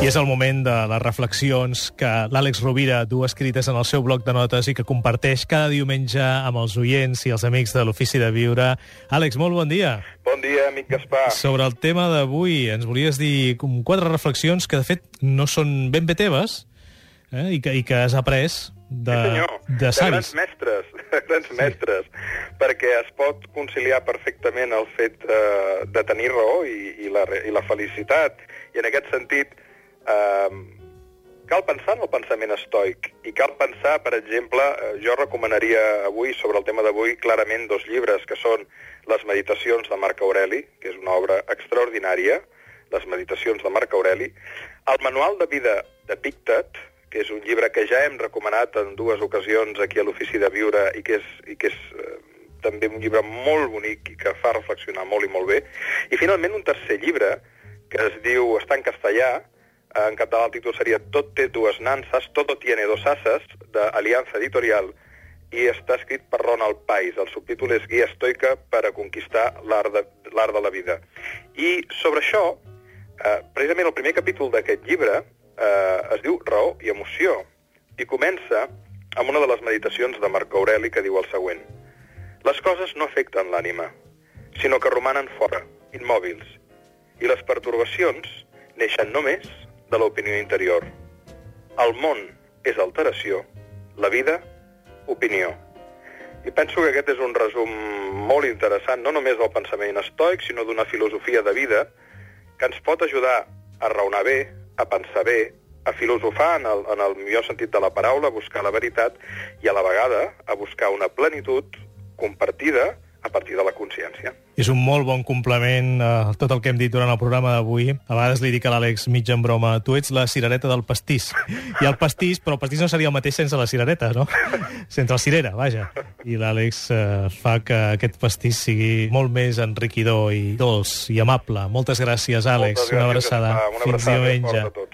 és el moment de les reflexions que l'Àlex Rovira du escrites en el seu bloc de notes i que comparteix cada diumenge amb els oients i els amics de l'Ofici de Viure. Àlex, molt bon dia. Bon dia, amic Gaspar. Sobre el tema d'avui, ens volies dir quatre reflexions que, de fet, no són ben bé teves eh? I, que, i que has après de, sí, senyor. de savis. De grans mestres, de grans sí. mestres, perquè es pot conciliar perfectament el fet eh, de tenir raó i, i, la, i la felicitat, i en aquest sentit eh, cal pensar en el pensament estoic i cal pensar, per exemple, eh, jo recomanaria avui, sobre el tema d'avui, clarament dos llibres, que són Les meditacions de Marc Aureli, que és una obra extraordinària, les meditacions de Marc Aureli, el manual de vida de Pictet, que és un llibre que ja hem recomanat en dues ocasions aquí a l'Ofici de Viure i que és, i que és eh, també un llibre molt bonic i que fa reflexionar molt i molt bé. I finalment un tercer llibre que es diu, està en castellà, en català el títol seria Tot té dues nanses, Todo tiene dos ases, d'Aliança Editorial, i està escrit per Ronald Pais. El subtítol és Guia estoica per a conquistar l'art de, de la vida. I sobre això, eh, precisament el primer capítol d'aquest llibre eh, es diu Raó i emoció, i comença amb una de les meditacions de Marc Aureli que diu el següent. Les coses no afecten l'ànima, sinó que romanen fora, immòbils, i les pertorbacions neixen només de l'opinió interior. El món és alteració, la vida, opinió. I penso que aquest és un resum molt interessant, no només del pensament estoic, sinó d'una filosofia de vida que ens pot ajudar a raonar bé, a pensar bé, a filosofar en el, en el millor sentit de la paraula, a buscar la veritat i a la vegada a buscar una plenitud compartida a partir de la consciència. És un molt bon complement a tot el que hem dit durant el programa d'avui. A vegades li dic a l'Àlex mig en broma, tu ets la cirereta del pastís. I el pastís, però el pastís no seria el mateix sense la cirereta, no? Sense la cirera, vaja. I l'Àlex eh, fa que aquest pastís sigui molt més enriquidor i dolç i amable. Moltes gràcies, Àlex. Moltes gràcies, una abraçada. Una abraçada Fins diumenge.